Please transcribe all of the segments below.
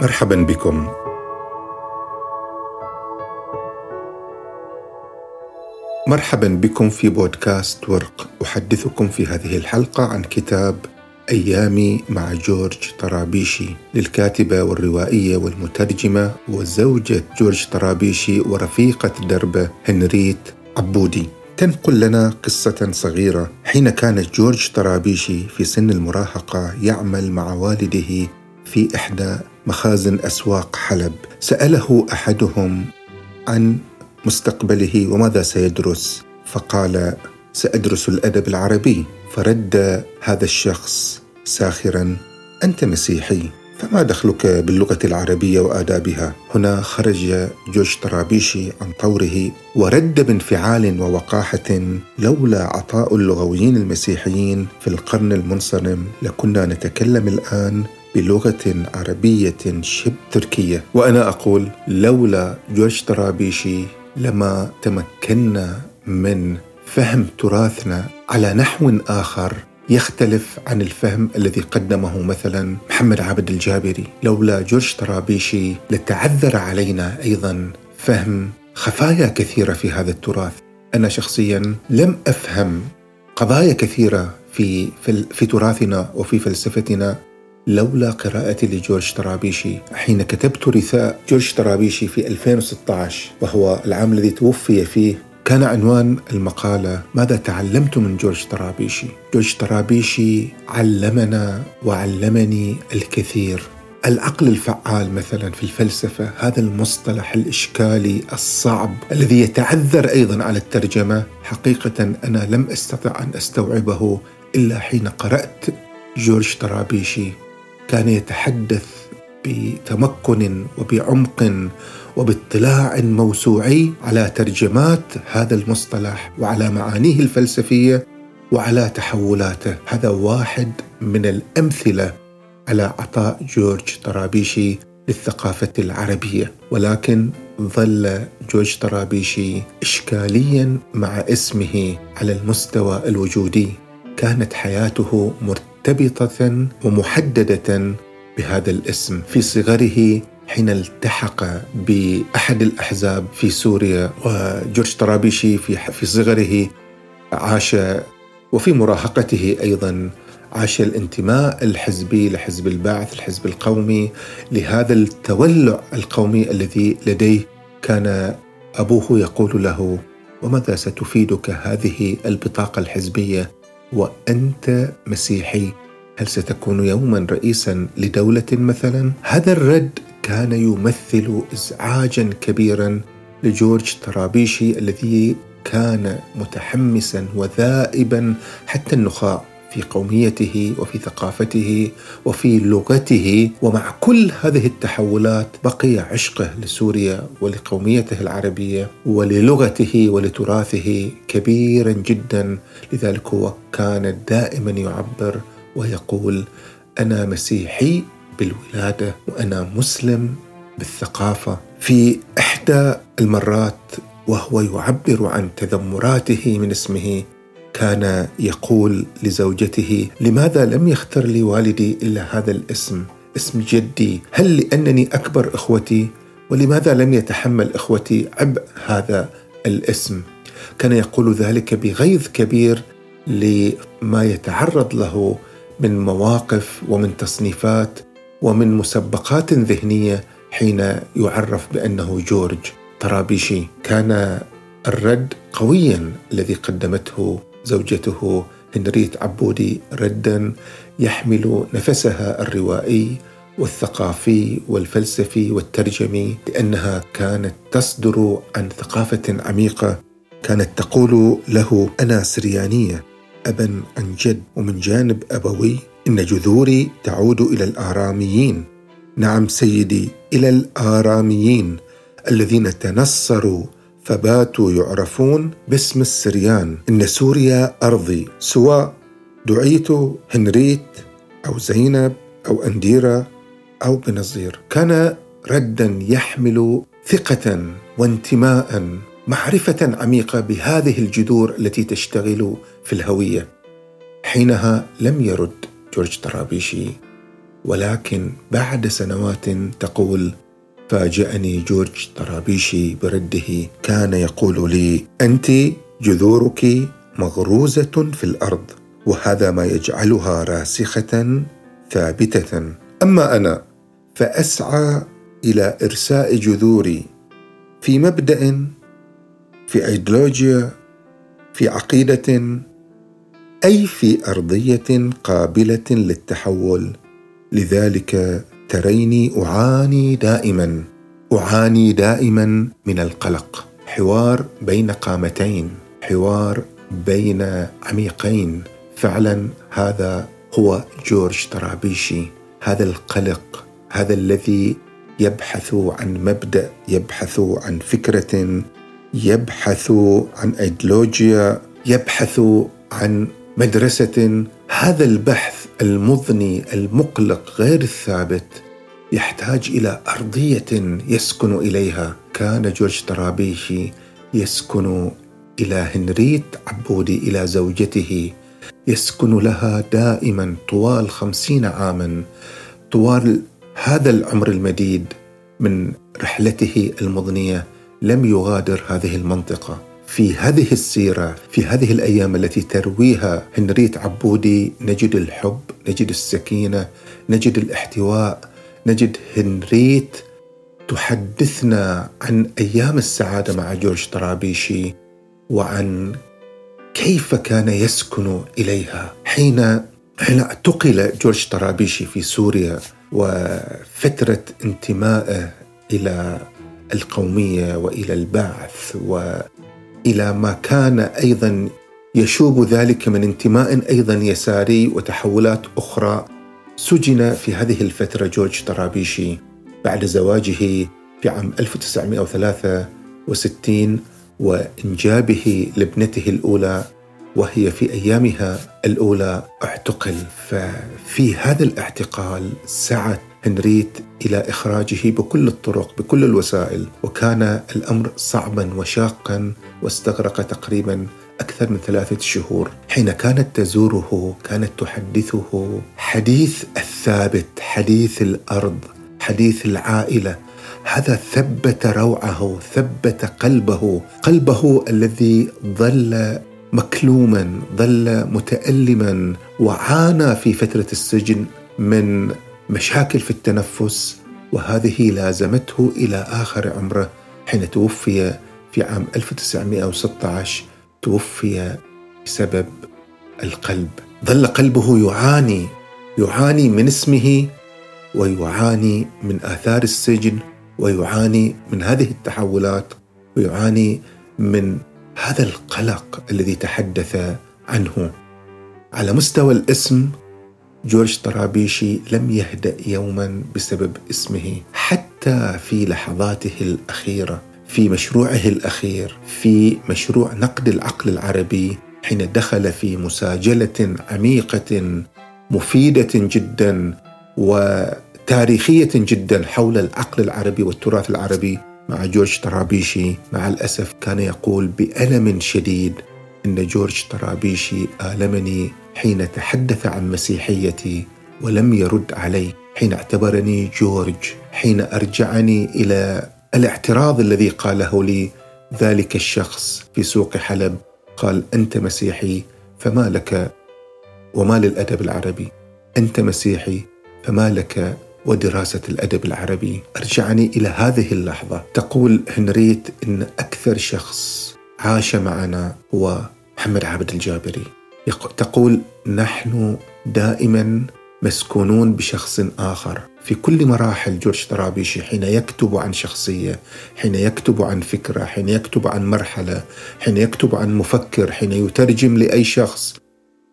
مرحبا بكم. مرحبا بكم في بودكاست ورق. أحدثكم في هذه الحلقة عن كتاب أيامي مع جورج طرابيشي للكاتبة والروائية والمترجمة وزوجة جورج طرابيشي ورفيقة دربه هنريت عبودي. تنقل لنا قصة صغيرة. حين كان جورج طرابيشي في سن المراهقة يعمل مع والده في إحدى مخازن أسواق حلب. سأله أحدهم عن مستقبله وماذا سيدرس. فقال سأدرس الأدب العربي. فرد هذا الشخص ساخرا أنت مسيحي فما دخلك باللغة العربية وآدابها؟ هنا خرج جورج طرابيشي عن طوره ورد بانفعال ووقاحة لولا عطاء اللغويين المسيحيين في القرن المنصرم لكنا نتكلم الآن بلغة عربية شبه تركية. وأنا أقول لولا جورج طرابيشي لما تمكنا من فهم تراثنا على نحو آخر يختلف عن الفهم الذي قدمه مثلا محمد عابد الجابري. لولا جورج طرابيشي لتعذر علينا أيضا فهم خفايا كثيرة في هذا التراث. أنا شخصيا لم أفهم قضايا كثيرة في في, في تراثنا وفي فلسفتنا. لولا قراءتي لجورج طرابيشي حين كتبت رثاء جورج طرابيشي في 2016 وهو العام الذي توفي فيه كان عنوان المقالة ماذا تعلمت من جورج طرابيشي؟ جورج طرابيشي علمنا وعلمني الكثير. العقل الفعال مثلا في الفلسفة هذا المصطلح الإشكالي الصعب الذي يتعذر أيضا على الترجمة. حقيقة أنا لم أستطع أن أستوعبه إلا حين قرأت جورج طرابيشي كان يتحدث بتمكن وبعمق وباطلاع موسوعي على ترجمات هذا المصطلح وعلى معانيه الفلسفية وعلى تحولاته. هذا واحد من الأمثلة على عطاء جورج طرابيشي للثقافة العربية. ولكن ظل جورج طرابيشي اشكاليا مع اسمه على المستوى الوجودي. كانت حياته مرتبطة ومحددة بهذا الاسم في صغره حين التحق بأحد الأحزاب في سوريا وجورج طرابيشي في في صغره عاش وفي مراهقته أيضا عاش الانتماء الحزبي لحزب البعث الحزب القومي لهذا التولع القومي الذي لديه كان أبوه يقول له وماذا ستفيدك هذه البطاقة الحزبية؟ وأنت مسيحي. هل ستكون يوما رئيسا لدولة مثلا؟ هذا الرد كان يمثل ازعاجا كبيرا لجورج طرابيشي الذي كان متحمسا وذائبا حتى النخاع. في قوميته وفي ثقافته وفي لغته ومع كل هذه التحولات بقي عشقه لسوريا ولقوميته العربية وللغته ولتراثه كبيرا جدا. لذلك هو كان دائما يعبر ويقول أنا مسيحي بالولادة وأنا مسلم بالثقافة. في إحدى المرات وهو يعبر عن تذمراته من اسمه كان يقول لزوجته لماذا لم يختر لي والدي إلا هذا الاسم؟ اسم جدي. هل لأنني أكبر إخوتي؟ ولماذا لم يتحمل إخوتي عبء هذا الاسم؟ كان يقول ذلك بغيظ كبير لما يتعرض له من مواقف ومن تصنيفات ومن مسبقات ذهنية حين يعرف بأنه جورج طرابيشي كان الرد قويا الذي قدمته زوجته هنريت عبودي ردا يحمل نفسها الروائي والثقافي والفلسفي والترجمي لأنها كانت تصدر عن ثقافة عميقة كانت تقول له أنا سريانية أبا عن جد ومن جانب أبوي إن جذوري تعود إلى الآراميين. نعم سيدي إلى الآراميين الذين تنصروا فباتوا يعرفون باسم السريان إن سوريا أرضي سواء دعيت هنريت أو زينب أو أنديرة أو بنظير. كان ردا يحمل ثقة وانتماء معرفة عميقة بهذه الجذور التي تشتغل في الهوية. حينها لم يرد جورج طرابيشي ولكن بعد سنوات تقول فاجأني جورج طرابيشي برده. كان يقول لي أنت جذورك مغروزة في الأرض وهذا ما يجعلها راسخة ثابتة. أما أنا فأسعى إلى إرساء جذوري في مبدأ في أيديولوجيا في عقيدة أي في أرضية قابلة للتحول. لذلك تريني أعاني دائما أعاني دائما من القلق. حوار بين قامتين حوار بين عميقين. فعلا هذا هو جورج طرابيشي هذا القلق هذا الذي يبحث عن مبدأ يبحث عن فكرة يبحث عن ايديولوجيا يبحث عن مدرسة. هذا البحث المضني المقلق غير الثابت يحتاج إلى أرضية يسكن إليها. كان جورج طرابيشي يسكن إلى هنريت عبودي إلى زوجته. يسكن لها دائما طوال خمسين عاما. طوال هذا العمر المديد من رحلته المضنية لم يغادر هذه المنطقة. في هذه السيرة في هذه الأيام التي ترويها هنريت عبودي نجد الحب نجد السكينة نجد الاحتواء نجد هنريت تحدثنا عن أيام السعادة مع جورج طرابيشي وعن كيف كان يسكن إليها. حين حين اعتقل جورج طرابيشي في سوريا وفترة انتمائه إلى القومية وإلى البعث و إلى ما كان أيضا يشوب ذلك من انتماء أيضا يساري وتحولات أخرى سجن في هذه الفترة جورج طرابيشي بعد زواجه في عام 1963 وإنجابه لابنته الأولى وهي في أيامها الأولى. اعتقل ففي هذا الاعتقال سعت هنريت إلى إخراجه بكل الطرق بكل الوسائل وكان الأمر صعبا وشاقا واستغرق تقريبا أكثر من ثلاثة شهور. حين كانت تزوره كانت تحدثه حديث الثابت حديث الأرض حديث العائلة هذا ثبت روعه ثبت قلبه قلبه الذي ظل مكلوما ظل متالما وعانى في فترة السجن من مشاكل في التنفس وهذه لازمته إلى آخر عمره حين توفي في عام 1916 توفي بسبب القلب. ظل قلبه يعاني يعاني من اسمه ويعاني من آثار السجن ويعاني من هذه التحولات ويعاني من هذا القلق الذي تحدث عنه. على مستوى الاسم جورج طرابيشي لم يهدأ يوما بسبب اسمه حتى في لحظاته الأخيرة في مشروعه الأخير في مشروع نقد العقل العربي حين دخل في مساجلة عميقة مفيدة جدا وتاريخية جدا حول العقل العربي والتراث العربي مع جورج طرابيشي. مع الأسف كان يقول بألم شديد إن جورج طرابيشي آلمني حين تحدث عن مسيحيتي ولم يرد علي حين اعتبرني جورج حين أرجعني إلى الاعتراض الذي قاله لي ذلك الشخص في سوق حلب. قال أنت مسيحي فما لك؟ وما للأدب العربي؟ أنت مسيحي فما لك ودراسة الأدب العربي؟ أرجعني إلى هذه اللحظة. تقول هنريت إن أكثر شخص عاش معنا هو محمد عابد الجابري. تقول نحن دائما مسكونون بشخص آخر. في كل مراحل جورج طرابيشي حين يكتب عن شخصية حين يكتب عن فكرة حين يكتب عن مرحلة حين يكتب عن مفكر حين يترجم لأي شخص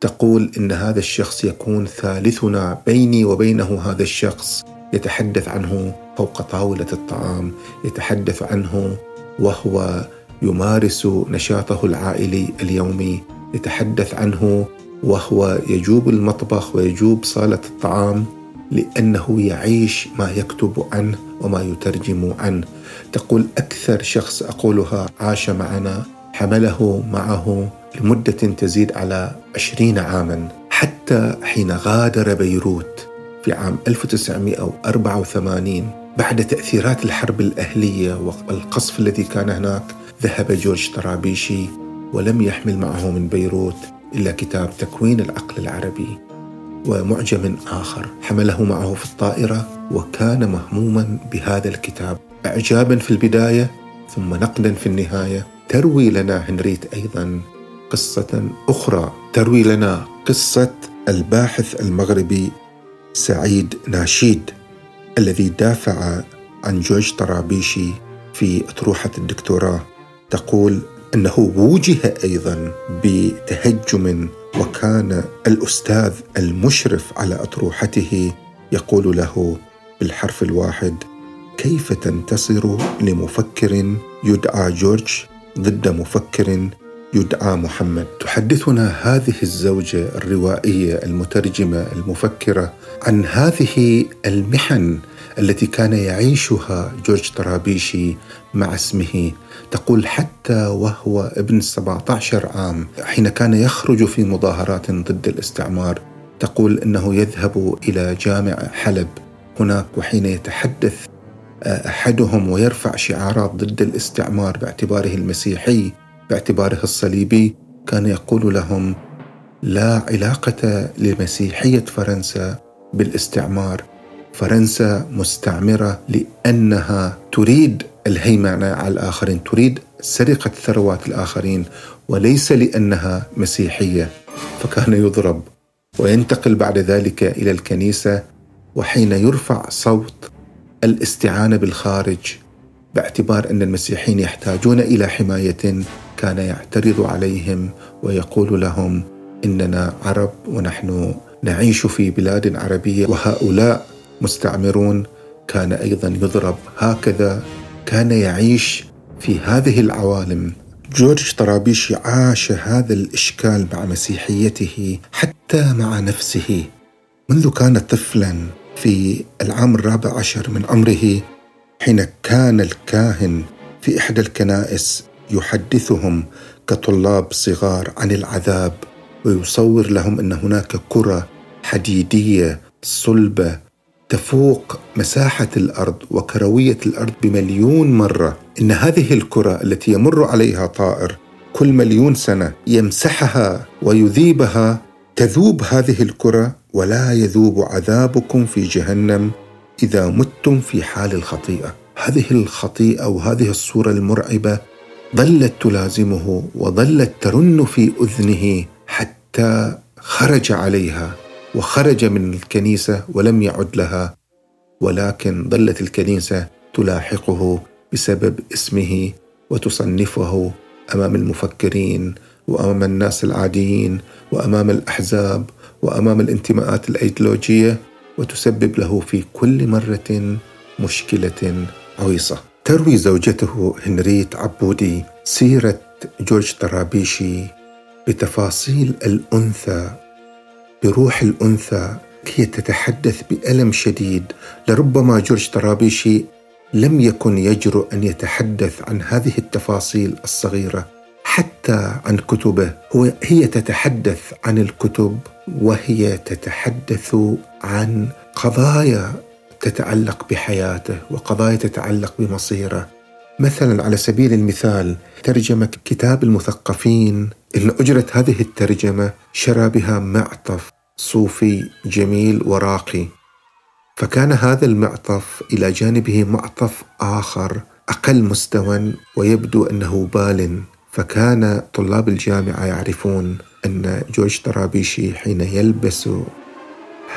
تقول إن هذا الشخص يكون ثالثنا بيني وبينه هذا الشخص. يتحدث عنه فوق طاولة الطعام يتحدث عنه وهو يمارس نشاطه العائلي اليومي يتحدث عنه وهو يجوب المطبخ ويجوب صالة الطعام لأنه يعيش ما يكتب عنه وما يترجم عنه. تقول أكثر شخص أقولها عاش معنا حمله معه لمدة تزيد على عشرين عاما. حتى حين غادر بيروت في عام 1984 بعد تأثيرات الحرب الأهلية والقصف الذي كان هناك ذهب جورج طرابيشي ولم يحمل معه من بيروت إلا كتاب تكوين العقل العربي ومعجم آخر حمله معه في الطائرة وكان مهموما بهذا الكتاب. إعجابا في البداية ثم نقدا في النهاية. تروي لنا هنريت أيضا قصة أخرى. تروي لنا قصة الباحث المغربي سعيد ناشيد الذي دافع عن جورج طرابيشي في أطروحة الدكتوراه. تقول أنه وجه أيضا بتهجم وكان الأستاذ المشرف على أطروحته يقول له بالحرف الواحد كيف تنتصر لمفكر يدعى جورج ضد مفكر يدعى محمد؟ تحدثنا هذه الزوجة الروائية المترجمة المفكرة عن هذه المحن التي كان يعيشها جورج طرابيشي مع اسمه. تقول حتى وهو ابن 17 عام حين كان يخرج في مظاهرات ضد الاستعمار تقول إنه يذهب إلى جامع حلب. هناك وحين يتحدث أحدهم ويرفع شعارات ضد الاستعمار باعتباره المسيحي باعتباره الصليبي. كان يقول لهم لا علاقة لمسيحية فرنسا بالاستعمار. فرنسا مستعمرة لأنها تريد الهيمنة على الآخرين تريد سرقة ثروات الآخرين وليس لأنها مسيحية. فكان يضرب وينتقل بعد ذلك إلى الكنيسة وحين يرفع صوت الاستعانة بالخارج باعتبار أن المسيحيين يحتاجون إلى حماية كان يعترض عليهم ويقول لهم إننا عرب ونحن نعيش في بلاد عربية وهؤلاء مستعمرون كان أيضا يضرب. هكذا كان يعيش في هذه العوالم. جورج طرابيشي عاش هذا الإشكال مع مسيحيته حتى مع نفسه. منذ كان طفلا في العام الرابع عشر من عمره حين كان الكاهن في إحدى الكنائس يحدثهم كطلاب صغار عن العذاب ويصور لهم أن هناك كره حديدية صلبة تفوق مساحة الأرض وكروية الأرض بمليون مرة. إن هذه الكرة التي يمر عليها طائر كل مليون سنة يمسحها ويذيبها تذوب هذه الكرة ولا يذوب عذابكم في جهنم إذا متم في حال الخطيئة. هذه الخطيئة وهذه الصورة المرعبة ظلت تلازمه وظلت ترن في أذنه حتى خرج عليها. وخرج من الكنيسة ولم يعد لها ولكن ظلت الكنيسة تلاحقه بسبب اسمه وتصنفه أمام المفكرين وأمام الناس العاديين وأمام الأحزاب وأمام الانتماءات الأيديولوجية وتسبب له في كل مرة مشكلة عويصة. تروي زوجته هنريت عبودي سيرة جورج طرابيشي بتفاصيل الأنثى بروح الأنثى هي تتحدث بألم شديد لربما جورج طرابيشي لم يكن يجرؤ أن يتحدث عن هذه التفاصيل الصغيرة حتى عن كتبه. هو هي تتحدث عن الكتب وهي تتحدث عن قضايا تتعلق بحياته وقضايا تتعلق بمصيره. مثلا على سبيل المثال ترجمة كتاب المثقفين إن أجرت هذه الترجمة شرى بها معطف صوفي جميل وراقي. فكان هذا المعطف إلى جانبه معطف آخر أقل مستوى ويبدو أنه بال. فكان طلاب الجامعة يعرفون أن جورج طرابيشي حين يلبس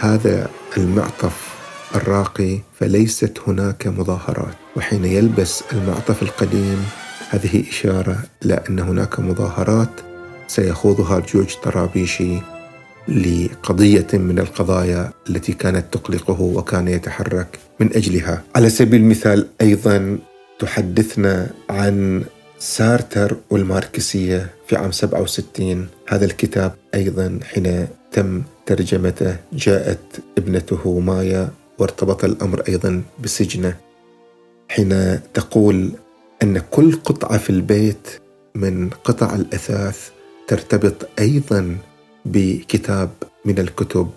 هذا المعطف الراقي فليست هناك مظاهرات. وحين يلبس المعطف القديم هذه إشارة إلى أن هناك مظاهرات سيخوضها جورج طرابيشي لقضية من القضايا التي كانت تقلقه وكان يتحرك من أجلها. على سبيل المثال أيضا تحدثنا عن سارتر والماركسية في عام 67 هذا الكتاب أيضا حين تم ترجمته جاءت ابنته مايا وارتبط الأمر أيضا بسجنه. حين تقول أن كل قطعة في البيت من قطع الأثاث ترتبط أيضا بكتاب من الكتب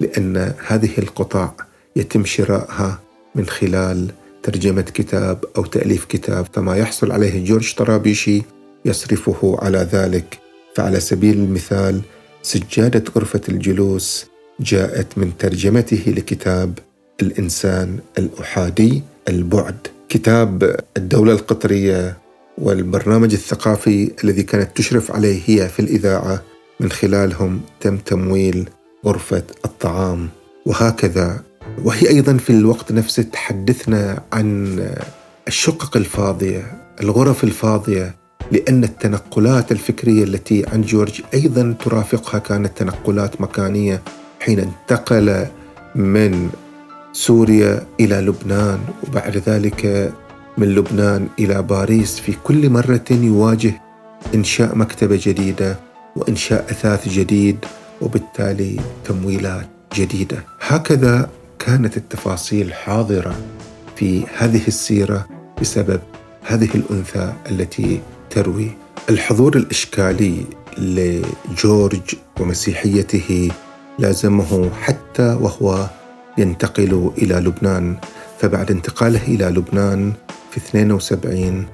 لأن هذه القطع يتم شرائها من خلال ترجمة كتاب أو تأليف كتاب. فما يحصل عليه جورج طرابيشي يصرفه على ذلك. فعلى سبيل المثال سجادة غرفة الجلوس جاءت من ترجمته لكتاب الإنسان الأحادي البعد. كتاب الدولة القطرية والبرنامج الثقافي الذي كانت تشرف عليه هي في الإذاعة من خلالهم تم تمويل غرفة الطعام. وهكذا. وهي أيضا في الوقت نفسه تحدثنا عن الشقق الفاضية الغرف الفاضية لأن التنقلات الفكرية التي عن جورج أيضا ترافقها كانت تنقلات مكانية حين انتقل من سوريا إلى لبنان وبعد ذلك من لبنان إلى باريس في كل مرة يواجه إنشاء مكتبة جديدة. وإنشاء أثاث جديد وبالتالي تمويلات جديدة. هكذا كانت التفاصيل حاضرة في هذه السيرة بسبب هذه الأنثى التي تروي. الحضور الإشكالي لجورج ومسيحيته لازمه حتى وهو ينتقل إلى لبنان. فبعد انتقاله إلى لبنان في 72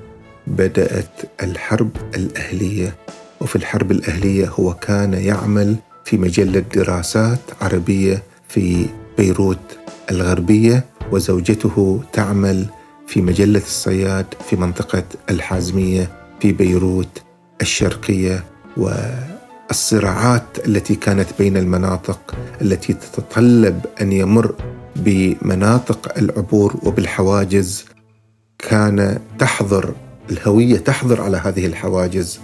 بدأت الحرب الأهلية وفي الحرب الأهلية هو كان يعمل في مجلة دراسات عربية في بيروت الغربية وزوجته تعمل في مجلة الصياد في منطقة الحازمية في بيروت الشرقية. والصراعات التي كانت بين المناطق التي تتطلب أن يمر بمناطق العبور وبالحواجز كان تحظر الهوية تحظر على هذه الحواجز.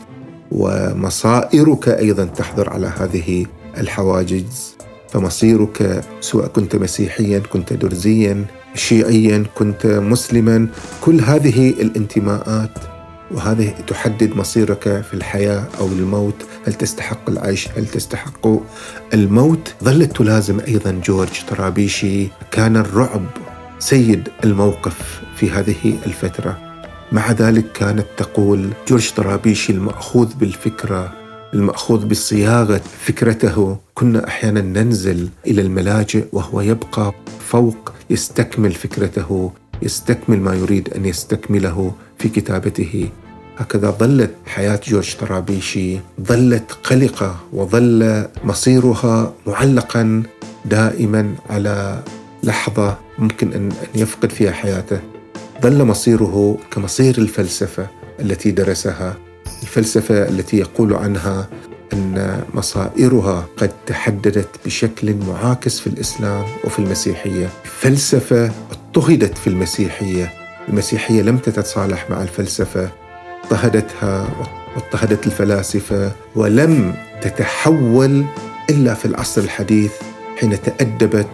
ومصائرك أيضا تحضر على هذه الحواجز فمصيرك سواء كنت مسيحيا كنت درزيا شيعيا كنت مسلما كل هذه الانتماءات وهذه تحدد مصيرك في الحياة أو الموت، هل تستحق العيش؟ هل تستحق الموت؟ ظلت تلازم أيضا جورج طرابيشي، كان الرعب سيد الموقف في هذه الفترة. مع ذلك كانت تقول جورج طرابيشي المأخوذ بالفكرة المأخوذ بصياغة فكرته كنا أحيانا ننزل إلى الملاجئ وهو يبقى فوق يستكمل فكرته يستكمل ما يريد أن يستكمله في كتابته. هكذا ظلت حياة جورج طرابيشي ظلت قلقة وظل مصيرها معلقا دائما على لحظة ممكن أن يفقد فيها حياته. ظل مصيره كمصير الفلسفة التي درسها الفلسفة التي يقول عنها أن مصائرها قد تحددت بشكل معاكس في الإسلام وفي المسيحية. فلسفه اضطهدت في المسيحية المسيحية لم تتصالح مع الفلسفة اضطهدتها واضطهدت الفلاسفة ولم تتحول إلا في العصر الحديث حين تأدبت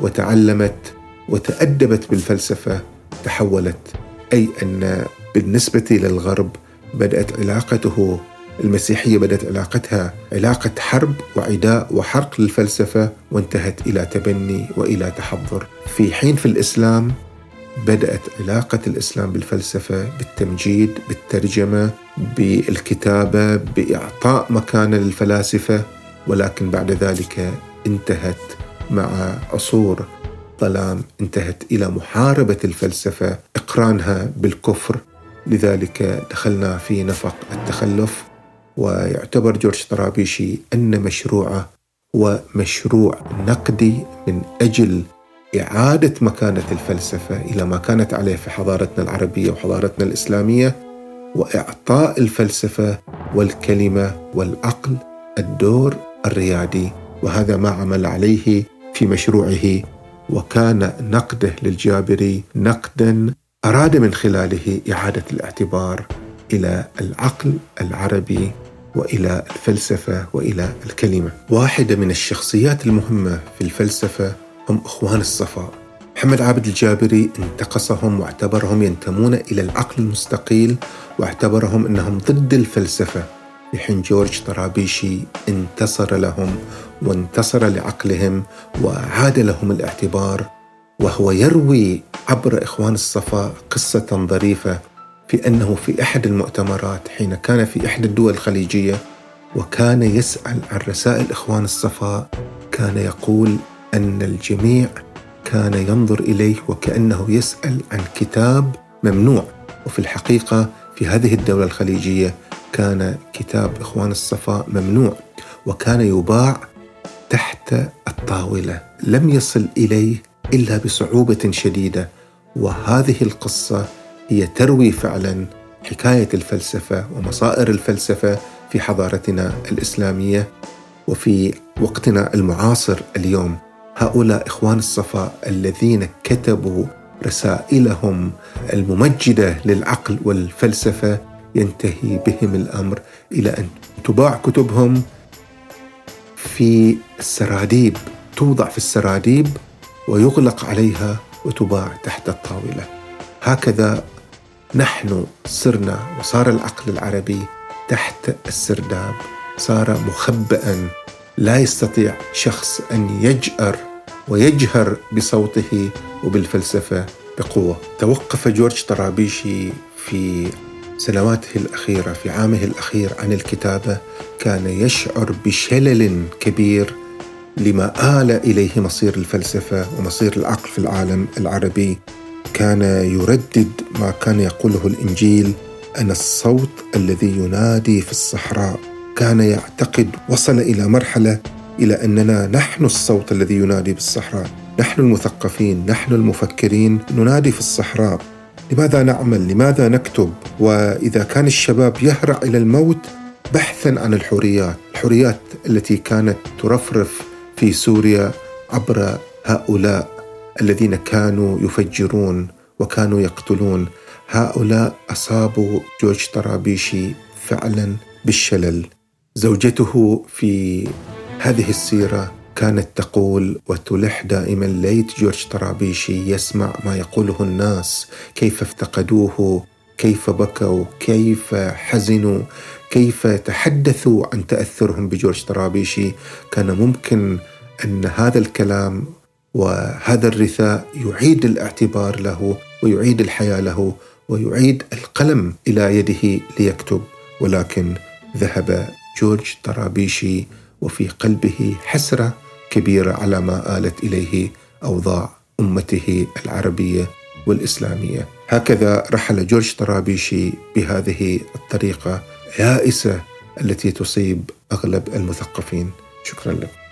وتعلمت وتأدبت بالفلسفة. تحولت أي أن بالنسبة للغرب بدأت علاقته المسيحية بدأت علاقتها علاقة حرب وعداء وحرق للفلسفة وانتهت إلى تبني وإلى تحضر. في حين في الإسلام بدأت علاقة الإسلام بالفلسفة بالتمجيد بالترجمة بالكتابة بإعطاء مكانه للفلاسفة ولكن بعد ذلك انتهت مع عصور الظلام انتهت إلى محاربة الفلسفة إقرانها بالكفر. لذلك دخلنا في نفق التخلف ويعتبر جورج طرابيشي أن مشروعه هو مشروع نقدي من أجل إعادة مكانة الفلسفة إلى ما كانت عليه في حضارتنا العربية وحضارتنا الإسلامية وإعطاء الفلسفة والكلمة والعقل الدور الريادي. وهذا ما عمل عليه في مشروعه وكان نقده للجابري نقدا أراد من خلاله إعادة الاعتبار إلى العقل العربي وإلى الفلسفة وإلى الكلمة. واحدة من الشخصيات المهمة في الفلسفة هم إخوان الصفاء. محمد عابد الجابري انتقصهم واعتبرهم ينتمون إلى العقل المستقيل واعتبرهم أنهم ضد الفلسفة في حين جورج طرابيشي انتصر لهم وانتصر لعقلهم وعاد لهم الاعتبار وهو يروي عبر إخوان الصفا قصة ظريفة في أنه في أحد المؤتمرات حين كان في إحدى الدول الخليجية وكان يسأل عن رسائل إخوان الصفا كان يقول أن الجميع كان ينظر إليه وكأنه يسأل عن كتاب ممنوع. وفي الحقيقة في هذه الدولة الخليجية كان كتاب إخوان الصفاء ممنوع وكان يباع تحت الطاولة. لم يصل إليه إلا بصعوبة شديدة وهذه القصة هي تروي فعلا حكاية الفلسفة ومصائر الفلسفة في حضارتنا الإسلامية. وفي وقتنا المعاصر اليوم هؤلاء إخوان الصفاء الذين كتبوا رسائلهم الممجدة للعقل والفلسفة ينتهي بهم الأمر إلى أن تباع كتبهم في السراديب توضع في السراديب ويغلق عليها وتباع تحت الطاولة. هكذا نحن صرنا وصار العقل العربي تحت السرداب. صار مخبئا. لا يستطيع شخص أن يجأر ويجهر بصوته وبالفلسفة بقوة. توقف جورج طرابيشي في سنواته الأخيرة في عامه الأخير عن الكتابة كان يشعر بشلل كبير لما آل إليه مصير الفلسفة ومصير العقل في العالم العربي. كان يردد ما كان يقوله الإنجيل أنا الصوت الذي ينادي في الصحراء كان يعتقد وصل إلى مرحلة إلى أننا نحن الصوت الذي ينادي بالصحراء نحن المثقفين نحن المفكرين ننادي في الصحراء. لماذا نعمل؟ لماذا نكتب؟ وإذا كان الشباب يهرع إلى الموت بحثا عن الحريات الحريات التي كانت ترفرف في سوريا عبر هؤلاء الذين كانوا يفجرون وكانوا يقتلون. هؤلاء أصابوا جورج طرابيشي فعلا بالشلل. زوجته في هذه السيرة كانت تقول وتلح دائما ليت جورج طرابيشي يسمع ما يقوله الناس. كيف افتقدوه؟ كيف بكوا؟ كيف حزنوا؟ كيف تحدثوا عن تأثرهم بجورج طرابيشي كان ممكن أن هذا الكلام وهذا الرثاء يعيد الاعتبار له ويعيد الحياة له ويعيد القلم إلى يده ليكتب. ولكن ذهب جورج طرابيشي وفي قلبه حسرة كبيرة على ما آلت إليه أوضاع أمته العربية والإسلامية. هكذا رحل جورج طرابيشي بهذه الطريقة يائسة التي تصيب أغلب المثقفين. شكرا لكم.